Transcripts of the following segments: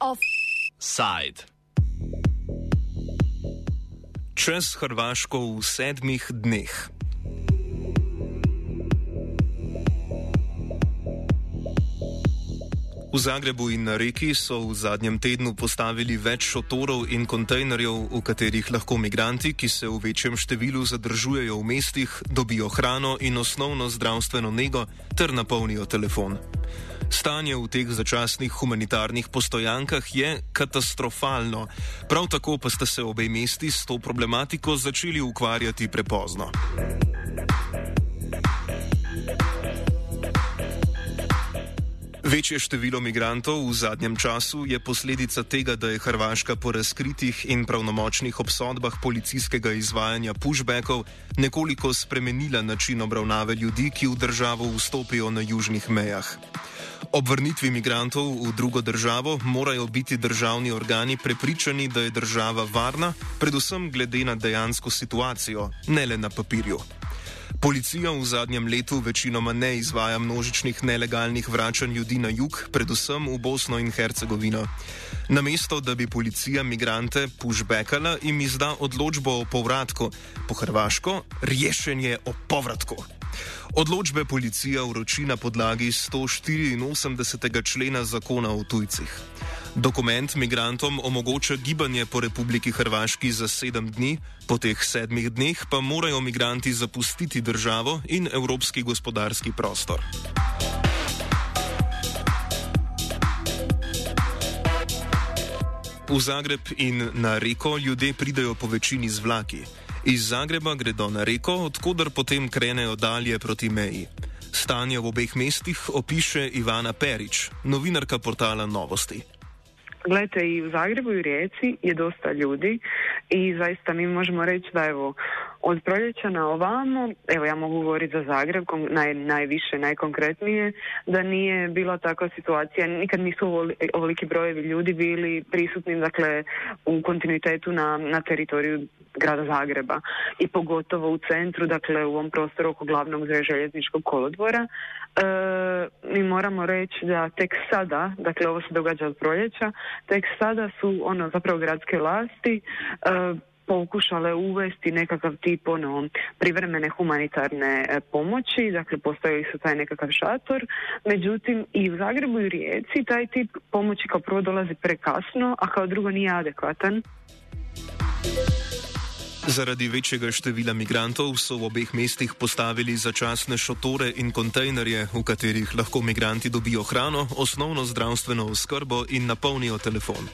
Offside. Čez Hrvaško v sedmih dneh. V Zagrebu in na reki so v zadnjem tednu postavili več šotorov in kontejnerjev, v katerih lahko migranti, ki se v večjem številu zadržujejo v mestih, dobijo hrano in osnovno zdravstveno nego ter napolnijo telefon. Stanje v teh začasnih humanitarnih postojankah je katastrofalno, prav tako pa sta se obe mesti s to problematiko začeli ukvarjati prepozno. Večje število migrantov v zadnjem času je posledica tega, da je Hrvaška po razkritih in pravnomočnih obsodbah policijskega izvajanja pushbackov nekoliko spremenila način obravnave ljudi, ki v državo vstopijo na južnih mejah. Ob vrnitvi migrantov v drugo državo morajo biti državni organi prepričani, da je država varna, predvsem glede na dejansko situacijo, ne le na papirju. Policija v zadnjem letu večinoma ne izvaja množičnih nelegalnih vračanj ljudi na jug, predvsem v Bosno in Hercegovino. Namesto, da bi policija migrante pushbackala, jim izda odločbo o povratku, po hrvaško rešenje o povratku. Odločbe policija vroči na podlagi 184. člena zakona o tujcih. Dokument migrantom omogoča gibanje po Republiki Hrvaški za sedem dni, po teh sedmih dneh pa morajo migranti zapustiti državo in evropski gospodarski prostor. V Zagreb in na reko ljudje pridejo po večini z vlaki. Iz Zagreba gredo na reko, odkudar potem krenejo dalje proti meji. Stanje v obeh mestih opiše Ivana Perič, novinarka portala Novosti. Gledajte, i u Zagrebu i u Rijeci je dosta ljudi i zaista mi možemo reći da evo od proljeća na ovamo, evo ja mogu govoriti za Zagreb naj, najviše, najkonkretnije, da nije bila takva situacija, nikad nisu ovoliki brojevi ljudi bili prisutni dakle u kontinuitetu na, na teritoriju grada Zagreba i pogotovo u centru, dakle u ovom prostoru oko glavnog željezničkog kolodvora. E, mi moramo reći da tek sada, dakle ovo se događa od proljeća, tek sada su ono zapravo gradske vlasti e, pokušale uvesti nekakav tip ono privremene humanitarne e, pomoći, dakle postavili su taj nekakav šator, međutim i u Zagrebu i u Rijeci taj tip pomoći kao prvo dolazi prekasno, a kao drugo nije adekvatan. Zaradi večjega števila migrantov so v obeh mestih postavili začasne šotore in kontejnerje, v katerih lahko migranti dobijo hrano, osnovno zdravstveno oskrbo in napolnijo telefon.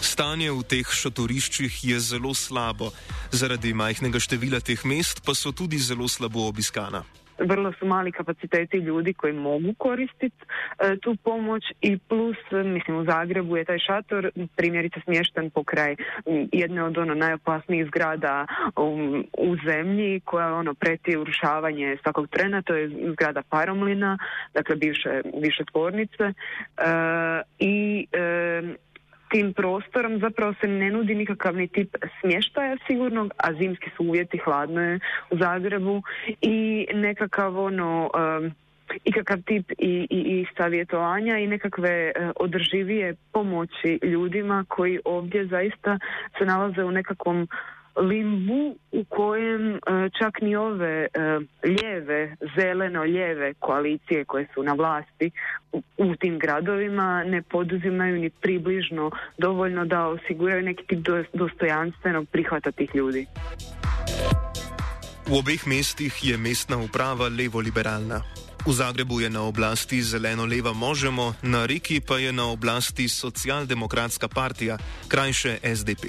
Stanje v teh šotoriščih je zelo slabo, zaradi majhnega števila teh mest pa so tudi zelo slabo obiskana. vrlo su mali kapaciteti ljudi koji mogu koristiti e, tu pomoć i plus, mislim u Zagrebu je taj šator primjerice smješten pokraj jedne od ono najopasnijih zgrada u, u zemlji koja ono preti urušavanje svakog trena, to je zgrada Paromlina, dakle bivše, bivše tvornice e, i e, tim prostorom zapravo se ne nudi nikakav ni tip smještaja sigurnog, a zimski su uvjeti, hladno je u Zagrebu i nekakav ono um, ikakav tip i, i, i savjetovanja i nekakve uh, održivije pomoći ljudima koji ovdje zaista se nalaze u nekakvom limbu u kojem e, čak ni ove e, lijeve, zeleno-lijeve koalicije koje su na vlasti u, tim gradovima ne poduzimaju ni približno dovoljno da osiguraju neki tip dostojanstvenog prihvata tih ljudi. U obeh mestih je mestna uprava levo-liberalna. V Zagrebu je na oblasti zeleno-leva Možemo, na Riki pa je na oblasti socialdemokratska partija, krajše SDP.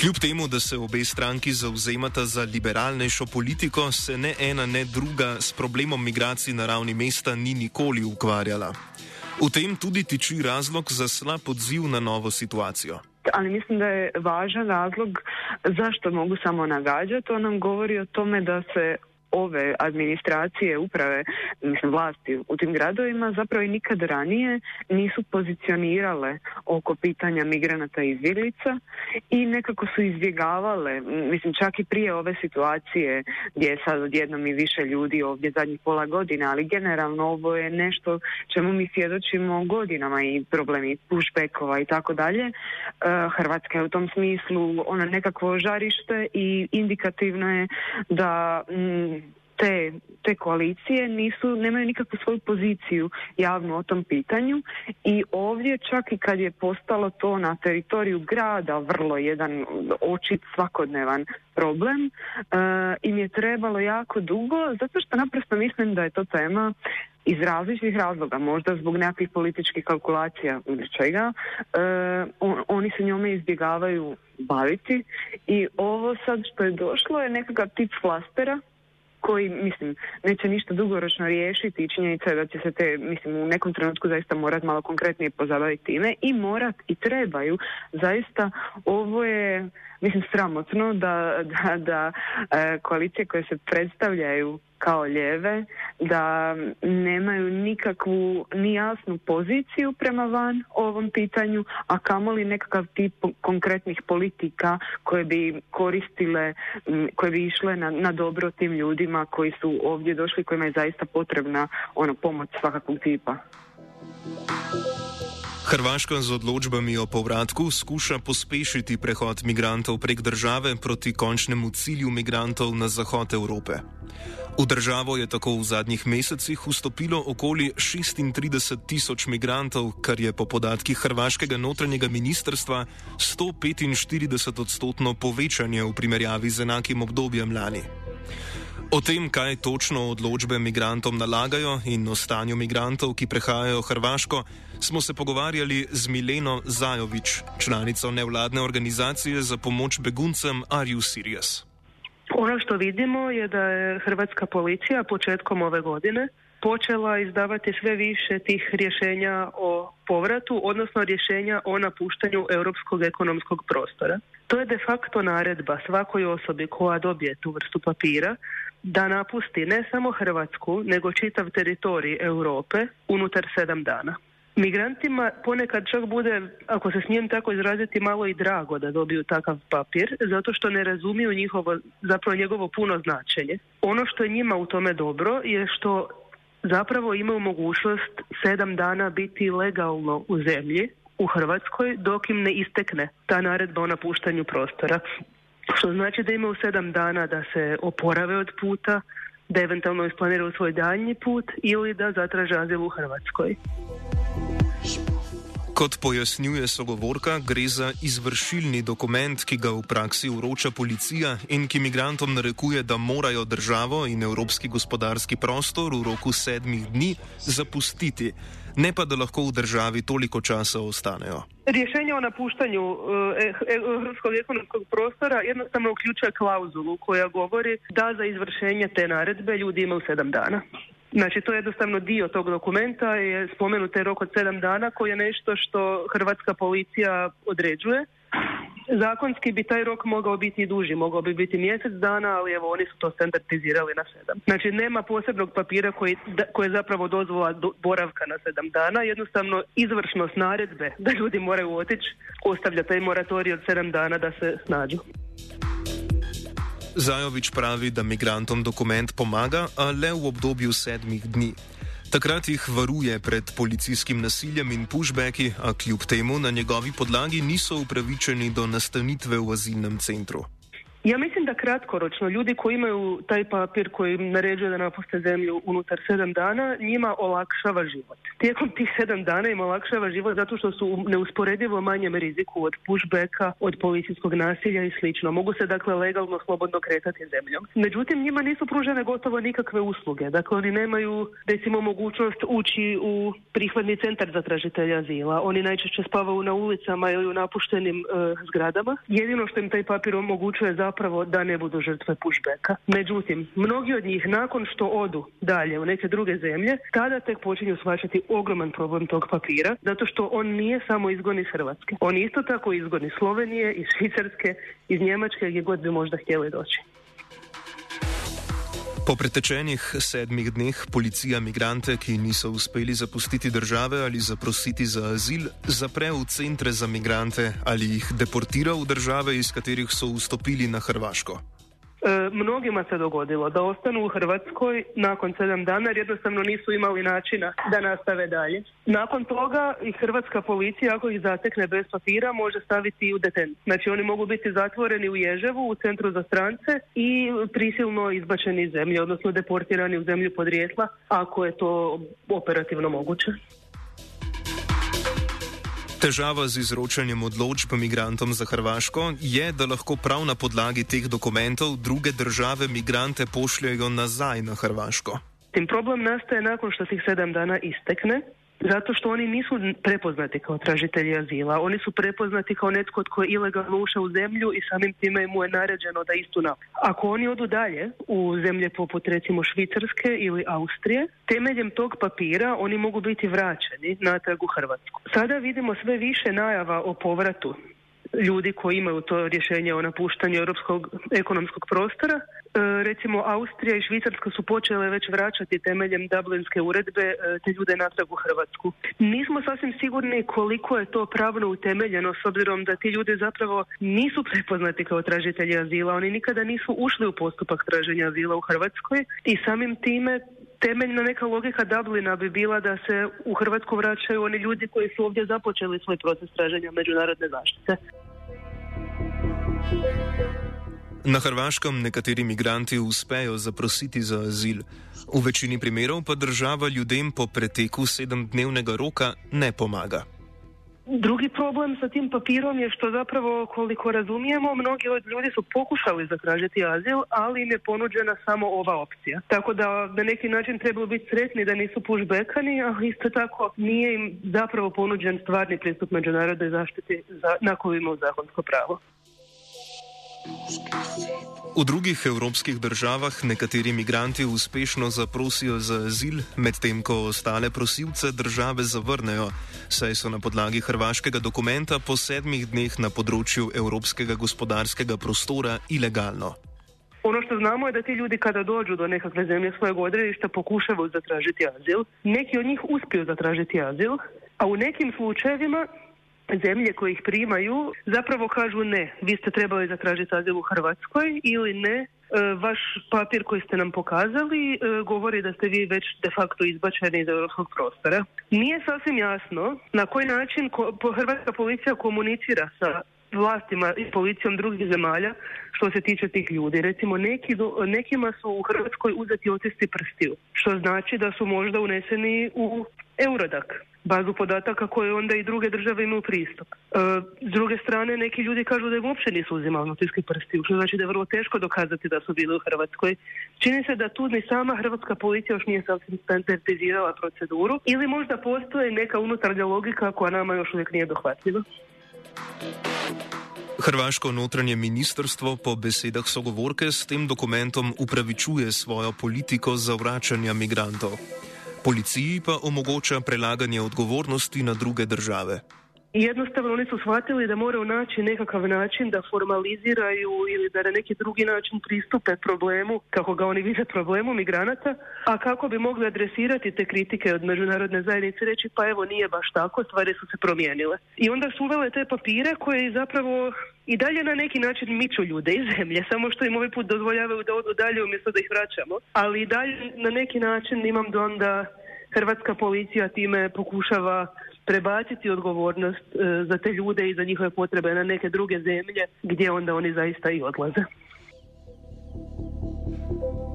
Kljub temu, da se obe stranki zauzemata za liberalnejšo politiko, se ne ena ne druga s problemom migracij na ravni mesta ni nikoli ukvarjala. V tem tudi tiči razlog za slab odziv na novo situacijo. Ali mislim da je važan razlog zašto mogu samo nagađati. To nam govori o tome da se ove administracije, uprave, mislim vlasti u tim gradovima zapravo i nikad ranije nisu pozicionirale oko pitanja migranata i izbjeglica i nekako su izbjegavale, mislim čak i prije ove situacije gdje je sad odjednom i više ljudi ovdje zadnjih pola godina, ali generalno ovo je nešto čemu mi svjedočimo godinama i problemi pushbackova i tako dalje. E, Hrvatska je u tom smislu ona nekakvo žarište i indikativno je da te, te koalicije nisu, nemaju nikakvu svoju poziciju javnu o tom pitanju i ovdje čak i kad je postalo to na teritoriju grada vrlo jedan očit svakodnevan problem uh, im je trebalo jako dugo zato što naprosto mislim da je to tema iz različitih razloga, možda zbog nekakvih političkih kalkulacija ili čega, uh, oni se njome izbjegavaju baviti i ovo sad što je došlo je nekakav tip flastera koji, mislim, neće ništa dugoročno riješiti i činjenica je da će se te, mislim, u nekom trenutku zaista morat malo konkretnije pozabaviti time i morat i trebaju. Zaista ovo je, mislim, sramotno da, da, da e, koalicije koje se predstavljaju kao ljeve, da nemaju nikakvu ni jasnu poziciju prema van ovom pitanju, a kamoli nekakav tip konkretnih politika koje bi koristile, koje bi išle na, na dobro tim ljudima koji su ovdje došli, kojima je zaista potrebna ono pomoć svakakvog tipa. Hrvaška z odločbami o povratku skuša pospešiti prehod migrantov prek države proti končnemu cilju migrantov na zahod Evrope. V državo je tako v zadnjih mesecih vstopilo okoli 36 tisoč migrantov, kar je po podatkih hrvaškega notranjega ministrstva 145 odstotno povečanje v primerjavi z enakim obdobjem lani. O tem, kaj točno odločbe migrantom nalagajo in o stanju migrantov, ki prehajajo Hrvaško, smo se pogovarjali z Mileno Zajovič, članico nevladne organizacije za pomoč beguncem Are You Serious? Ono što vidimo je da je hrvatska policija početkom ove godine počela izdavati sve više tih rješenja o povratu, odnosno rješenja o napuštanju europskog ekonomskog prostora. To je de facto naredba svakoj osobi koja dobije tu vrstu papira da napusti ne samo Hrvatsku, nego čitav teritorij Europe unutar sedam dana. Migrantima ponekad čak bude, ako se smijem tako izraziti, malo i drago da dobiju takav papir, zato što ne razumiju njihovo, zapravo njegovo puno značenje. Ono što je njima u tome dobro je što zapravo imaju mogućnost sedam dana biti legalno u zemlji, u Hrvatskoj, dok im ne istekne ta naredba o napuštanju prostora. Što znači da imaju sedam dana da se oporave od puta, da eventualno isplaniraju svoj daljnji put ili da zatraže azil u Hrvatskoj. Kot pojasnjuje sogovorka, gre za izvršilni dokument, ki ga v praksi uroča policija in ki imigrantom narekuje, da morajo državo in evropski gospodarski prostor v roku sedmih dni zapustiti, ne pa da lahko v državi toliko časa ostanejo. Rješenje o napuštanju europskog ekonomskog prostora jednostavno uključuje klauzulu koja govori da za izvršenje te naredbe ljudi imaju sedam dana. Znači, to je jednostavno dio tog dokumenta, je spomenut rok od sedam dana koji je nešto što hrvatska policija određuje. Zakonski bi taj rok mogao biti i duži, mogao bi biti mjesec dana, ali evo oni su to standardizirali na sedam. Znači nema posebnog papira koji, koji je zapravo dozvola boravka na sedam dana, jednostavno izvršnost naredbe da ljudi moraju otići ostavlja taj moratorij od sedam dana da se snađu. Zajovič pravi, da migrantom dokument pomaga, a le v obdobju sedmih dni. Takrat jih varuje pred policijskim nasiljem in pushbacki, a kljub temu na njegovi podlagi niso upravičeni do nastanitve v azilnem centru. Ja mislim da kratkoročno ljudi koji imaju taj papir koji im naređuje da napuste zemlju unutar sedam dana, njima olakšava život. Tijekom tih sedam dana im olakšava život zato što su u neusporedivo manjem riziku od pushbacka, od policijskog nasilja i slično. Mogu se dakle legalno slobodno kretati zemljom. Međutim, njima nisu pružene gotovo nikakve usluge. Dakle, oni nemaju recimo mogućnost ući u prihvatni centar za tražitelja azila. Oni najčešće spavaju na ulicama ili u napuštenim e, zgradama. Jedino što im taj papir omogućuje za zapravo da ne budu žrtve pushbacka. Međutim, mnogi od njih nakon što odu dalje u neke druge zemlje, tada tek počinju shvaćati ogroman problem tog papira, zato što on nije samo izgon iz Hrvatske. On isto tako izgon iz Slovenije, iz Švicarske, iz Njemačke, gdje god bi možda htjeli doći. Po pretečenih sedmih dneh policija migrante, ki niso uspeli zapustiti države ali zaprositi za azil, zapre v centre za migrante ali jih deportira v države, iz katerih so vstopili na Hrvaško. E, mnogima se dogodilo da ostanu u Hrvatskoj nakon sedam dana jer jednostavno nisu imali načina da nastave dalje. Nakon toga i hrvatska policija ako ih zatekne bez papira može staviti u deten. Znači oni mogu biti zatvoreni u Ježevu u centru za strance i prisilno izbačeni iz zemlje, odnosno deportirani u zemlju podrijetla ako je to operativno moguće. Težava z izročanjem odločb migrantom za Hrvaško je, da lahko prav na podlagi teh dokumentov druge države migrante pošljajo nazaj na Hrvaško. Tim problem nastaje nakon što tih sedam dana istekne zato što oni nisu prepoznati kao tražitelji azila. Oni su prepoznati kao netko tko je ilegalno ušao u zemlju i samim time mu je naređeno da istu na. Ako oni odu dalje u zemlje poput recimo Švicarske ili Austrije, temeljem tog papira oni mogu biti vraćeni natrag u Hrvatsku. Sada vidimo sve više najava o povratu ljudi koji imaju to rješenje o napuštanju europskog ekonomskog prostora. E, recimo Austrija i Švicarska su počele već vraćati temeljem Dublinske uredbe e, te ljude natrag u Hrvatsku. Nismo sasvim sigurni koliko je to pravno utemeljeno s obzirom da ti ljudi zapravo nisu prepoznati kao tražitelji azila. Oni nikada nisu ušli u postupak traženja azila u Hrvatskoj i samim time temeljna neka logika Dublina bi bila da se u Hrvatsku vraćaju oni ljudi koji su ovdje započeli svoj proces traženja međunarodne zaštite. Na Hrvaškem nekateri migranti uspejo zaprositi za azil. V večini primerov pa država ljudem po preteku sedemdnevnega roka ne pomaga. Drugi problem sa tim papirom je što zapravo koliko razumijemo mnogi od ljudi su pokušali zatražiti azil, ali im je ponuđena samo ova opcija. Tako da na neki način trebaju biti sretni da nisu pushbackani, ali isto tako nije im zapravo ponuđen stvarni pristup međunarodnoj zaštiti za, na koju imaju zakonsko pravo. V drugih evropskih državah nekateri migranti uspešno zaprosijo za azil, medtem ko ostale prosilce države zavrnejo, saj so na podlagi hrvaškega dokumenta po sedmih dneh na področju evropskega gospodarskega prostora ilegalno. Ono što znamo je da ti ljudi kada dođu do nekakve zemlje svojeg odredišta pokušavaju zatražiti azil. Neki od njih uspiju zatražiti azil, a u nekim slučajevima zemlje koje ih primaju zapravo kažu ne, vi ste trebali zatražiti azil u Hrvatskoj ili ne, e, vaš papir koji ste nam pokazali e, govori da ste vi već de facto izbačeni iz europskog prostora. Nije sasvim jasno na koji način hrvatska policija komunicira sa vlastima i policijom drugih zemalja što se tiče tih ljudi. Recimo neki nekima su u Hrvatskoj uzeti otisci prstiju, što znači da su možda uneseni u Eurodac bazu podataka koje onda i druge države imaju pristup. E, s druge strane, neki ljudi kažu da im uopće nisu uzimali notiski prsti, što znači da je vrlo teško dokazati da su bili u Hrvatskoj. Čini se da tu ni sama hrvatska policija još nije sasvim standardizirala proceduru ili možda postoji neka unutarnja logika koja nama još uvijek nije dohvatljiva. Hrvaško notranje ministrstvo po besedah sogovorke s tem dokumentom upravičuje svojo politiko zavračanja migrantov. Policiji pa omogoča prelaganje odgovornosti na druge države. Jednostavno oni su shvatili da moraju naći nekakav način da formaliziraju ili da na neki drugi način pristupe problemu, kako ga oni vide problemu migranata, a kako bi mogli adresirati te kritike od međunarodne zajednice reći pa evo nije baš tako, stvari su se promijenile. I onda su uvele te papire koje zapravo i dalje na neki način miču ljude iz zemlje, samo što im ovaj put dozvoljavaju da odu dalje umjesto da ih vraćamo. Ali i dalje na neki način imam dom da hrvatska policija time pokušava prebaciti odgovornost e, za te ljude i za njihove potrebe na neke druge zemlje gdje onda oni zaista i odlaze.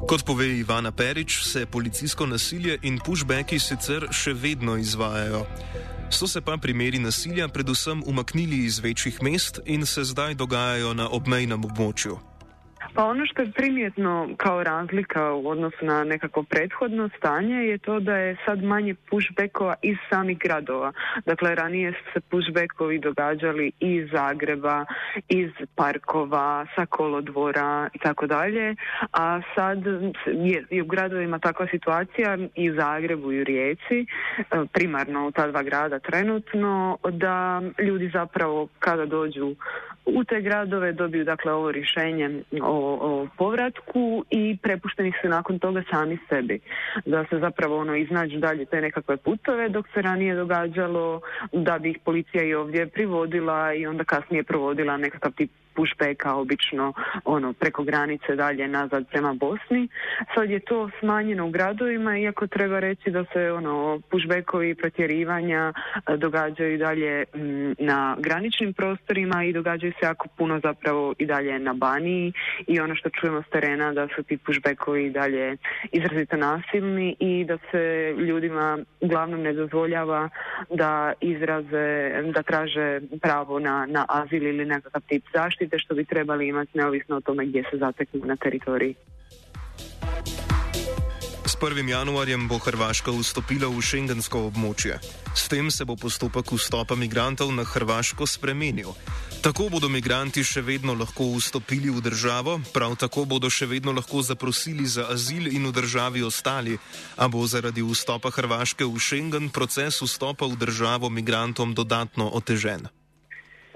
Kot pove Ivana Perič, se policijsko nasilje in pushbacki sicer še vedno izvajajo. So se pa primeri nasilja predvsem umaknili iz večjih mest in se zdaj dogajajo na obmejnem območju. Pa ono što je primjetno kao razlika u odnosu na nekako prethodno stanje je to da je sad manje pushbackova iz samih gradova. Dakle, ranije su se pushbackovi događali iz Zagreba, iz parkova, sa kolodvora i tako dalje, a sad je, je u gradovima takva situacija i u Zagrebu i u Rijeci, e, primarno u ta dva grada trenutno, da ljudi zapravo kada dođu u te gradove, dobiju dakle ovo rješenje o, o povratku i prepušteni su nakon toga sami sebi. Da se zapravo ono iznađu dalje te nekakve putove dok se ranije događalo da bi ih policija i ovdje privodila i onda kasnije provodila nekakav tip pushbacka obično ono preko granice dalje nazad prema Bosni. Sad je to smanjeno u gradovima iako treba reći da se ono pushbackovi protjerivanja e, događaju dalje na graničnim prostorima i događaju se jako puno zapravo i dalje na Baniji i ono što čujemo s terena da su ti pushbackovi dalje izrazito nasilni i da se ljudima uglavnom ne dozvoljava da izraze, da traže pravo na, na azil ili nekakav tip zaštite što bi trebali imati neovisno o tome gdje se zateknu na teritoriji. S 1. januarjem bo Hrvaška vstopila v šengensko območje. S tem se bo postopek vstopa migrantov na Hrvaško spremenil. Tako bodo migranti še vedno lahko vstopili v državo, prav tako bodo še vedno lahko zaprosili za azil in v državi ostali, a bo zaradi vstopa Hrvaške v Schengen proces vstopa v državo migrantom dodatno otežen.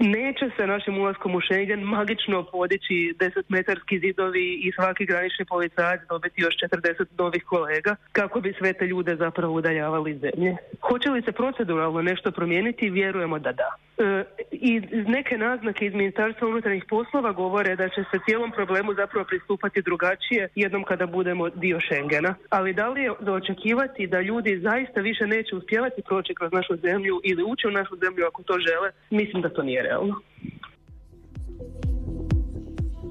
Neće se našim ulaskom u Schengen magično podići desetmetarski zidovi i svaki granični policajac dobiti još 40 novih kolega kako bi sve te ljude zapravo udaljavali iz zemlje. Hoće li se proceduralno nešto promijeniti? Vjerujemo da da. E, I neke naznake iz Ministarstva unutarnjih poslova govore da će se cijelom problemu zapravo pristupati drugačije jednom kada budemo dio Schengena. Ali da li je za očekivati da ljudi zaista više neće uspjevati proći kroz našu zemlju ili ući u našu zemlju ako to žele? Mislim da to nije realno.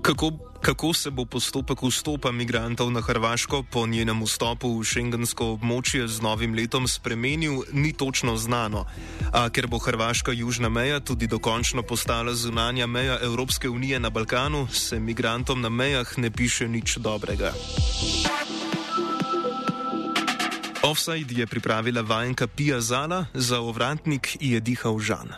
Kako, kako se bo postopek vstopa migrantov na Hrvaško po njenem vstopu v šengensko območje z novim letom spremenil, ni točno znano. A ker bo Hrvaška južna meja tudi dokončno postala zunanja meja Evropske unije na Balkanu, se migrantom na mejah ne piše nič dobrega. Offside je pripravila vajenka Pija Zala, za ovratnik je dihal Žan.